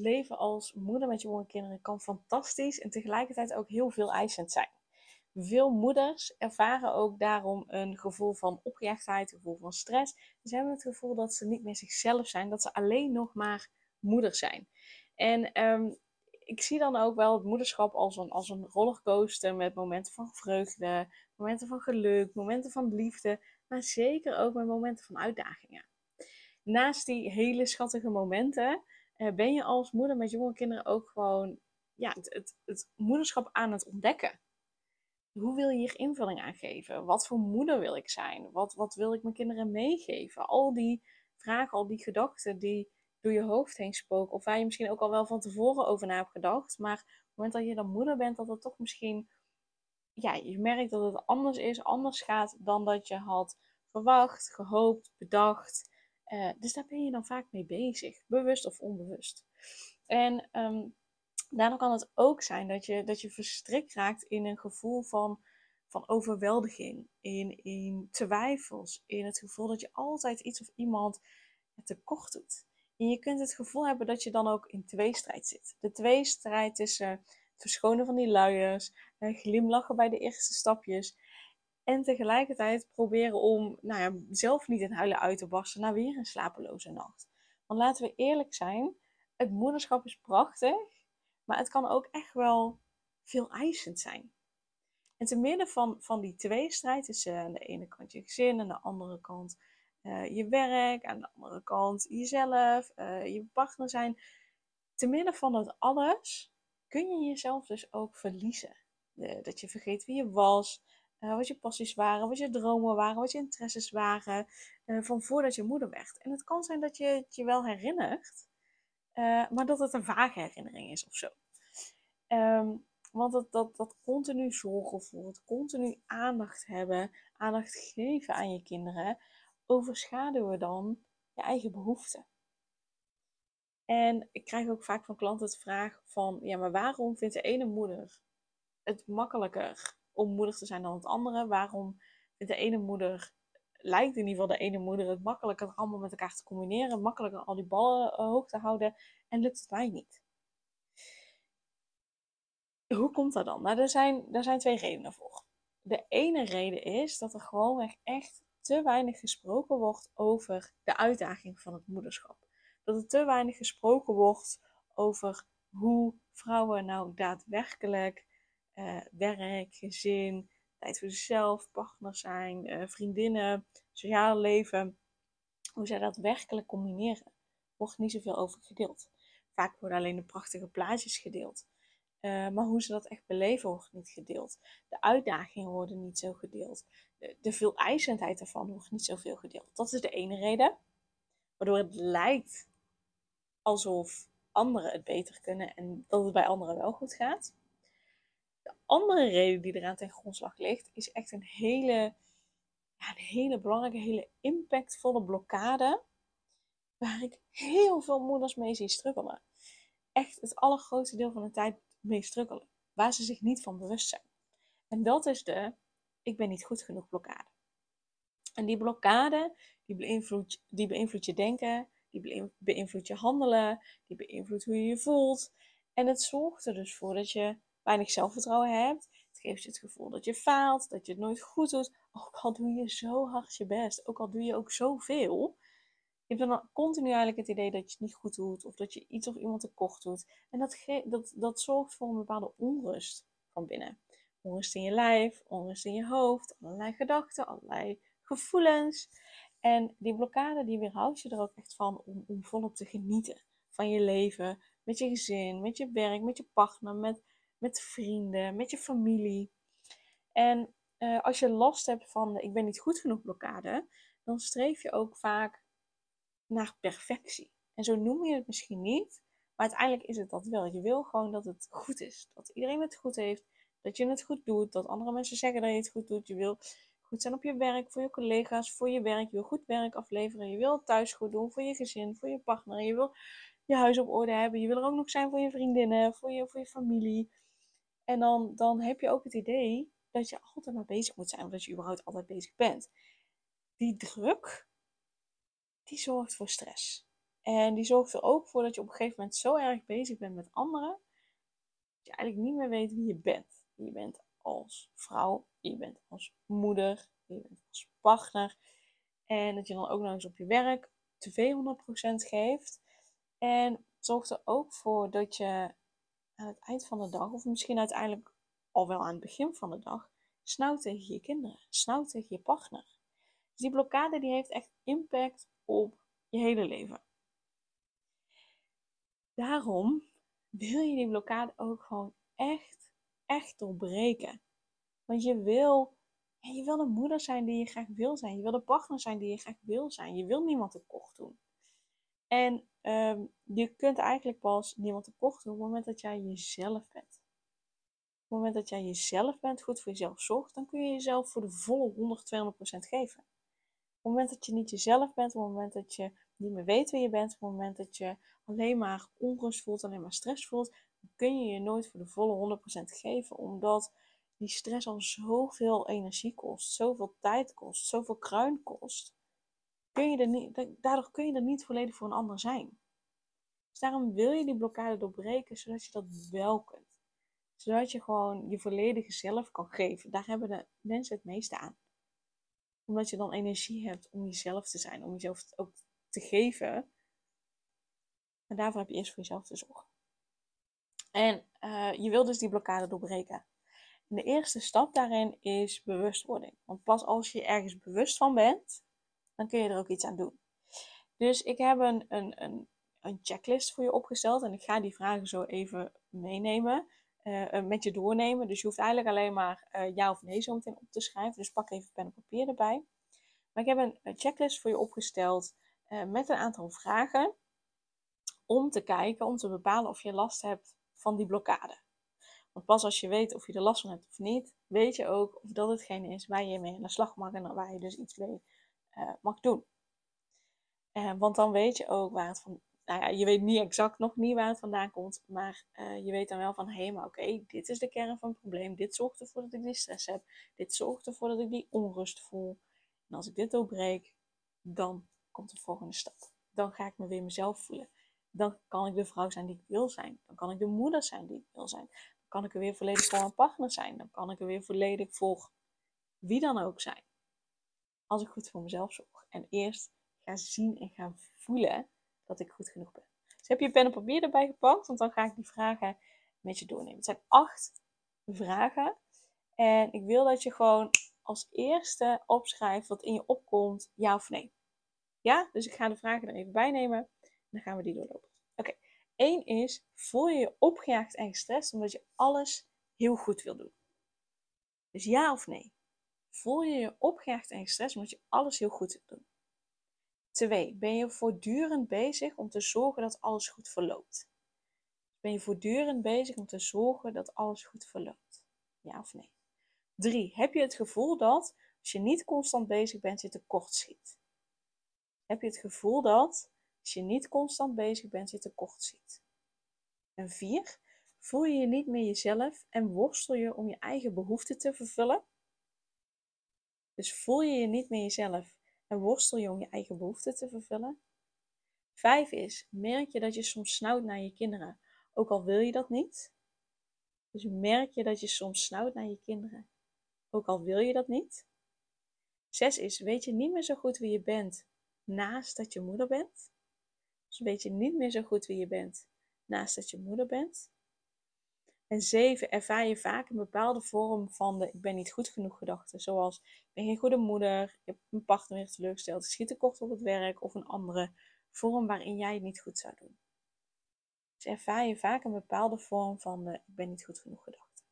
Leven als moeder met jonge kinderen kan fantastisch en tegelijkertijd ook heel veel eisend zijn. Veel moeders ervaren ook daarom een gevoel van opgejaagdheid, een gevoel van stress. Ze hebben het gevoel dat ze niet meer zichzelf zijn, dat ze alleen nog maar moeder zijn. En ehm, ik zie dan ook wel het moederschap als een, als een rollercoaster met momenten van vreugde, momenten van geluk, momenten van liefde, maar zeker ook met momenten van uitdagingen. Naast die hele schattige momenten ben je als moeder met jonge kinderen ook gewoon ja, het, het, het, moederschap aan het ontdekken. Hoe wil je hier invulling aan geven? Wat voor moeder wil ik zijn? Wat, wat wil ik mijn kinderen meegeven? Al die vragen, al die gedachten die door je hoofd heen spoken. Of waar je misschien ook al wel van tevoren over na hebt gedacht. Maar op het moment dat je dan moeder bent, dat het toch misschien... Ja, je merkt dat het anders is, anders gaat dan dat je had verwacht, gehoopt, bedacht. Uh, dus daar ben je dan vaak mee bezig, bewust of onbewust. En um, daardoor kan het ook zijn dat je, dat je verstrikt raakt in een gevoel van, van overweldiging, in, in twijfels, in het gevoel dat je altijd iets of iemand tekort doet. En je kunt het gevoel hebben dat je dan ook in tweestrijd zit. De tweestrijd tussen het verschonen van die luiers, glimlachen bij de eerste stapjes en tegelijkertijd proberen om nou ja, zelf niet in huilen uit te barsten na weer een slapeloze nacht. Want laten we eerlijk zijn, het moederschap is prachtig, maar het kan ook echt wel veel eisend zijn. En te midden van, van die tweestrijd tussen aan de ene kant je gezin, aan de andere kant uh, je werk, aan de andere kant jezelf, uh, je partner zijn. Te midden van dat alles kun je jezelf dus ook verliezen. dat je vergeet wie je was, uh, wat je passies waren, wat je dromen waren, wat je interesses waren, uh, van voordat je moeder werd. En het kan zijn dat je het je wel herinnert, uh, maar dat het een vage herinnering is of zo. Um, want dat, dat, dat continu zorgen voor, het continu aandacht hebben, aandacht geven aan je kinderen, overschaduwen dan je eigen behoeften. En ik krijg ook vaak van klanten de vraag van, ja, maar waarom vindt de ene moeder het makkelijker om moeder te zijn dan het andere? Waarom vindt de ene moeder, lijkt in ieder geval de ene moeder het makkelijker allemaal met elkaar te combineren, makkelijker al die ballen uh, hoog te houden en lukt het mij niet? Hoe komt dat dan? Nou, er zijn, er zijn twee redenen voor. De ene reden is dat er gewoon echt te weinig gesproken wordt over de uitdaging van het moederschap. Dat er te weinig gesproken wordt over hoe vrouwen nou daadwerkelijk uh, werk, gezin, tijd voor zichzelf, partner zijn, uh, vriendinnen, sociaal leven. Hoe zij dat werkelijk combineren, wordt niet zoveel over gedeeld. Vaak worden alleen de prachtige plaatjes gedeeld. Uh, maar hoe ze dat echt beleven wordt niet gedeeld. De uitdagingen worden niet zo gedeeld. De, de veel eisendheid ervan wordt niet zoveel gedeeld. Dat is de ene reden. Waardoor het lijkt alsof anderen het beter kunnen en dat het bij anderen wel goed gaat andere reden die eraan ten grondslag ligt, is echt een hele, ja, een hele belangrijke, hele impactvolle blokkade. Waar ik heel veel moeders mee zie struggelen. Echt het allergrootste deel van de tijd mee struggelen. Waar ze zich niet van bewust zijn. En dat is de ik ben niet goed genoeg blokkade. En die blokkade, die beïnvloedt, die beïnvloedt je denken, die beïnvloedt je handelen, die beïnvloedt hoe je je voelt. En het zorgt er dus voor dat je weinig zelfvertrouwen hebt. Het geeft je het gevoel dat je faalt, dat je het nooit goed doet. Ook al doe je zo hard je best, ook al doe je ook zoveel. Je hebt dan continu eigenlijk het idee dat je het niet goed doet of dat je iets of iemand tekort doet. En dat, dat, dat zorgt voor een bepaalde onrust van binnen. Onrust in je lijf, onrust in je hoofd, allerlei gedachten, allerlei gevoelens. En die blokkade die weerhoudt je er ook echt van om, om volop te genieten van je leven, met je gezin, met je werk, met je partner, met met vrienden, met je familie. En uh, als je last hebt van ik ben niet goed genoeg blokkade, dan streef je ook vaak naar perfectie. En zo noem je het misschien niet, Maar uiteindelijk is het dat wel. Je wil gewoon dat het goed is. Dat iedereen het goed heeft. Dat je het goed doet. Dat andere mensen zeggen dat je het goed doet. Je wil goed zijn op je werk, voor je collega's, voor je werk. Je wil goed werk afleveren. Je wil thuis goed doen voor je gezin, voor je partner. Je wil je huis op orde hebben. Je wil er ook nog zijn voor je vriendinnen, voor je, voor je familie. En dan, dan heb je ook het idee dat je altijd maar bezig moet zijn. Of dat je überhaupt altijd bezig bent. Die druk, die zorgt voor stress. En die zorgt er ook voor dat je op een gegeven moment zo erg bezig bent met anderen. Dat je eigenlijk niet meer weet wie je bent. Je bent als vrouw, je bent als moeder, je bent als partner. En dat je dan ook nog eens op je werk 200% geeft. En het zorgt er ook voor dat je aan het eind van de dag, of misschien uiteindelijk al wel aan het begin van de dag, snauwt tegen je kinderen, snauwt tegen je partner. Dus die blokkade die heeft echt impact op je hele leven. Daarom wil je die blokkade ook gewoon echt, echt doorbreken. Want je wil, je wil de moeder zijn die je graag wil zijn. Je wil de partner zijn die je graag wil zijn. Je wil niemand tekort doen. En ehm, je kunt eigenlijk pas niemand tekort doen op het moment dat jij jezelf bent. Op het moment dat jij jezelf bent, goed voor jezelf zorgt, dan kun je jezelf voor de volle 100, 200% geven. Op het moment dat je niet jezelf bent, op het moment dat je niet meer weet wie je bent, op het moment dat je alleen maar onrust voelt, alleen maar stress voelt, dan kun je je nooit voor de volle 100% geven, omdat die stress al zoveel energie kost, zoveel tijd kost, zoveel kruin kost. Kun je er niet, daardoor kun je er niet volledig voor een ander zijn. Dus daarom wil je die blokkade doorbreken, zodat je dat wel kunt. Zodat je gewoon je volledige zelf kan geven. Daar hebben de mensen het meeste aan. Omdat je dan energie hebt om jezelf te zijn, om jezelf ook te geven. En daarvoor heb je eerst voor jezelf te zorgen. En uh, je wil dus die blokkade doorbreken. En de eerste stap daarin is bewustwording. Want pas als je ergens bewust van bent, dan kun je er ook iets aan doen. Dus ik heb een, een, een, een checklist voor je opgesteld en ik ga die vragen zo even meenemen. Uh, met je doornemen. Dus je hoeft eigenlijk alleen maar uh, ja of nee zo meteen op te schrijven. Dus pak even pen en papier erbij. Maar ik heb een, checklist voor je opgesteld met een aantal vragen. Om te kijken, om te bepalen of je last hebt van die blokkade. Want pas als je weet of je er last van hebt of niet, weet je ook of dat hetgene is waar je mee aan de slag mag en waar je dus iets mee uh, mag doen. Uh, want dan weet je ook waar het van. Nou ja, je weet niet exact nog niet waar het vandaan komt, maar uh, je weet dan wel van hé, maar oké, dit is de kern van het probleem. Dit zorgt ervoor dat ik die stress heb. Dit zorgt ervoor dat ik die onrust voel. En als ik dit doorbreek, dan komt de volgende stap. Dan ga ik me weer mezelf voelen. Dan kan ik de vrouw zijn die ik wil zijn. Dan kan ik de moeder zijn die ik wil zijn kan ik er weer volledig voor mijn partner zijn. Dan kan ik er weer volledig voor wie dan ook zijn. Als ik goed voor mezelf zorg. En eerst ga zien en gaan voelen dat ik goed genoeg ben. Dus heb je pen en papier erbij gepakt? Want dan ga ik die vragen met je doornemen. Het zijn acht vragen. En ik wil dat je gewoon als eerste opschrijft wat in je opkomt, ja of nee. Ja, dus ik ga de vragen er even bij nemen. En dan gaan we die doorlopen. Oké, Eén is, voel je je opgejaagd en gestrest omdat je alles heel goed wil doen? Dus ja of nee? Voel je je opgejaagd en gestrest omdat je alles heel goed doen? Twee, ben je voortdurend bezig om te zorgen dat alles goed verloopt? Ben je voortdurend bezig om te zorgen dat alles goed verloopt? Ja of nee? Drie, heb je het gevoel dat als je niet constant bezig bent, je tekort schiet? Heb je het gevoel dat als je niet constant bezig bent, je tekort ziet. En vier, voel je je niet meer jezelf en worstel je om je eigen behoeften te vervullen? Dus voel je je niet meer jezelf en worstel je om je eigen behoeften te vervullen? Vijf is, merk je dat je soms snauwt naar je kinderen, ook al wil je dat niet? Dus merk je dat je soms snauwt naar je kinderen, ook al wil je dat niet? Zes is, weet je niet meer zo goed wie je bent naast dat je moeder bent? Dus weet je niet meer zo goed wie je bent naast dat je moeder bent. En zeven, ervaar je vaak een bepaalde vorm van de ik ben niet goed genoeg gedachte. Zoals ik ben geen goede moeder, je hebt mijn partner weer teleurgesteld, ik schiet tekort op het werk of een andere vorm waarin jij het niet goed zou doen. Dus ervaar je vaak een bepaalde vorm van de ik ben niet goed genoeg gedachte.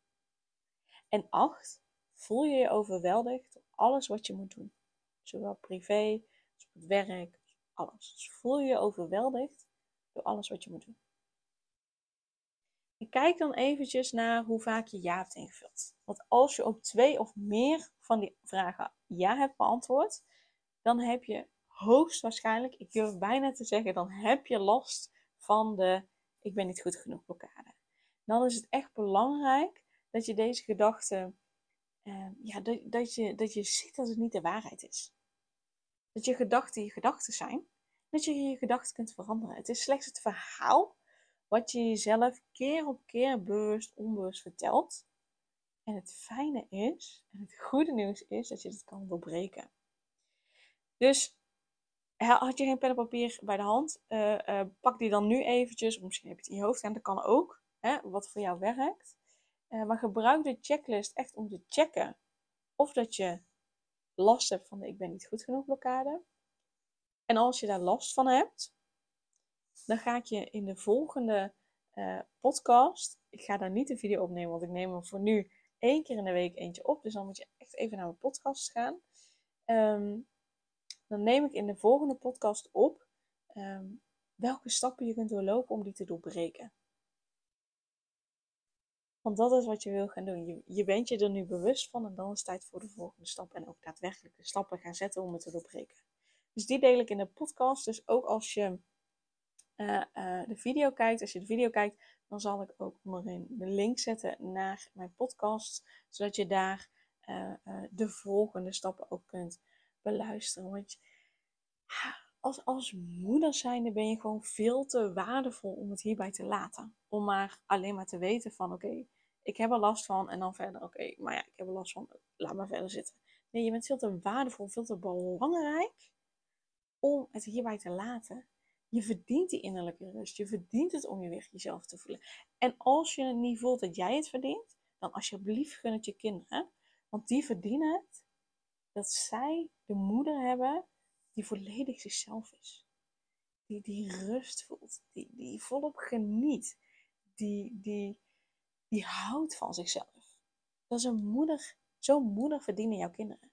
En acht, voel je je overweldigd door alles wat je moet doen. Zowel privé als op het werk, alles. Dus voel je je overweldigd door alles wat je moet doen. Kijk dan eventjes naar hoe vaak je ja hebt ingevuld. Want als je op twee of meer van die vragen ja hebt beantwoord, dan heb je hoogstwaarschijnlijk, ik durf bijna te zeggen, dan heb je last van de ik ben niet goed genoeg blokkade. Dan is het echt belangrijk dat je deze gedachten, uh, ja, dat, dat, je, dat je ziet dat het niet de waarheid is. Dat je gedachten je gedachten zijn. Dat je je gedachten kunt veranderen. Het is slechts het verhaal wat je jezelf keer op keer bewust, onbewust vertelt. En het fijne is, en het goede nieuws is, dat je het kan doorbreken. Dus had je geen pen en papier bij de hand, uh, uh, pak die dan nu eventjes, of misschien heb je het in je hoofd en dat kan ook, hè, wat voor jou werkt. Uh, maar gebruik de checklist echt om te checken of dat je last hebt van de ik ben niet goed genoeg blokkade. En als je daar last van hebt, dan ga ik je in de volgende podcast, ik ga daar niet een video opnemen, want ik neem hem voor nu één keer in de week eentje op. Dus dan moet je echt even naar mijn podcast gaan. Um, dan neem ik in de volgende podcast op ehm, welke stappen je kunt doorlopen om die te doorbreken. Want dat is wat je wil gaan doen. Je, bent je er nu bewust van en dan is het tijd voor de volgende stap. En ook daadwerkelijk de stappen gaan zetten om het te doorbreken. Dus die deel ik in de podcast. Dus ook als je uh, uh, de video kijkt, als je de video kijkt, dan zal ik ook onderin de link zetten naar mijn podcast. Zodat je daar uh, de volgende stappen ook kunt beluisteren. Want als, als moeder zijnde ben je gewoon veel te waardevol om het hierbij te laten. Om maar alleen maar te weten van oké, ik heb er last van en dan verder oké, maar ja, ik heb er last van, laat maar verder zitten. Nee, je bent veel te waardevol, veel te belangrijk om het hierbij te laten. Je verdient die innerlijke rust. Je verdient het om je weer jezelf te voelen. En als je niet voelt dat jij het verdient, dan alsjeblieft gun het je kinderen. Want die verdienen het dat zij de moeder hebben die volledig zichzelf is. Die, die rust voelt, die, die volop geniet, die, die, die houdt van zichzelf. Dat is een moeder, zo'n moeder verdienen jouw kinderen.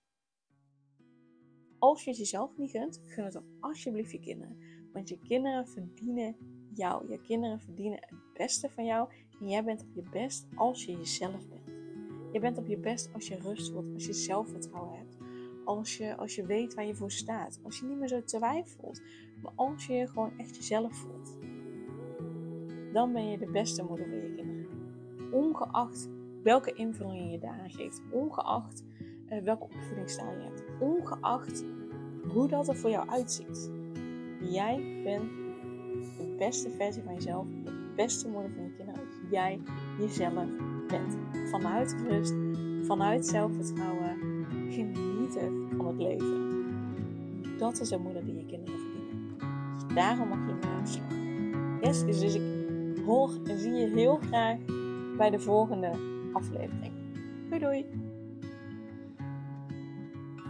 Als je het jezelf niet gunt, gun het dan alsjeblieft je kinderen. Want je kinderen verdienen jou. Je kinderen verdienen het beste van jou. En jij bent op je best als je jezelf bent. Je bent op je best als je rust voelt, als je zelfvertrouwen hebt als je, als je weet waar je voor staat. Als je niet meer zo twijfelt. Maar als je je gewoon echt jezelf voelt. Dan ben je de beste moeder voor je kinderen. Ongeacht welke invulling je daaraan geeft. Ongeacht uh, welke opvoedingsstijl je hebt. Ongeacht hoe dat er voor jou uitziet. Jij bent de beste versie van jezelf. De beste moeder van je kinderen. Als jij jezelf bent. Vanuit rust. Vanuit zelfvertrouwen. Geniet van het leven. Dat is een moeder die je kinderen verdienen. Dus daarom mag je mee aan. Yes, dus, dus ik hoor en zie je heel graag bij de volgende aflevering. Doei doei!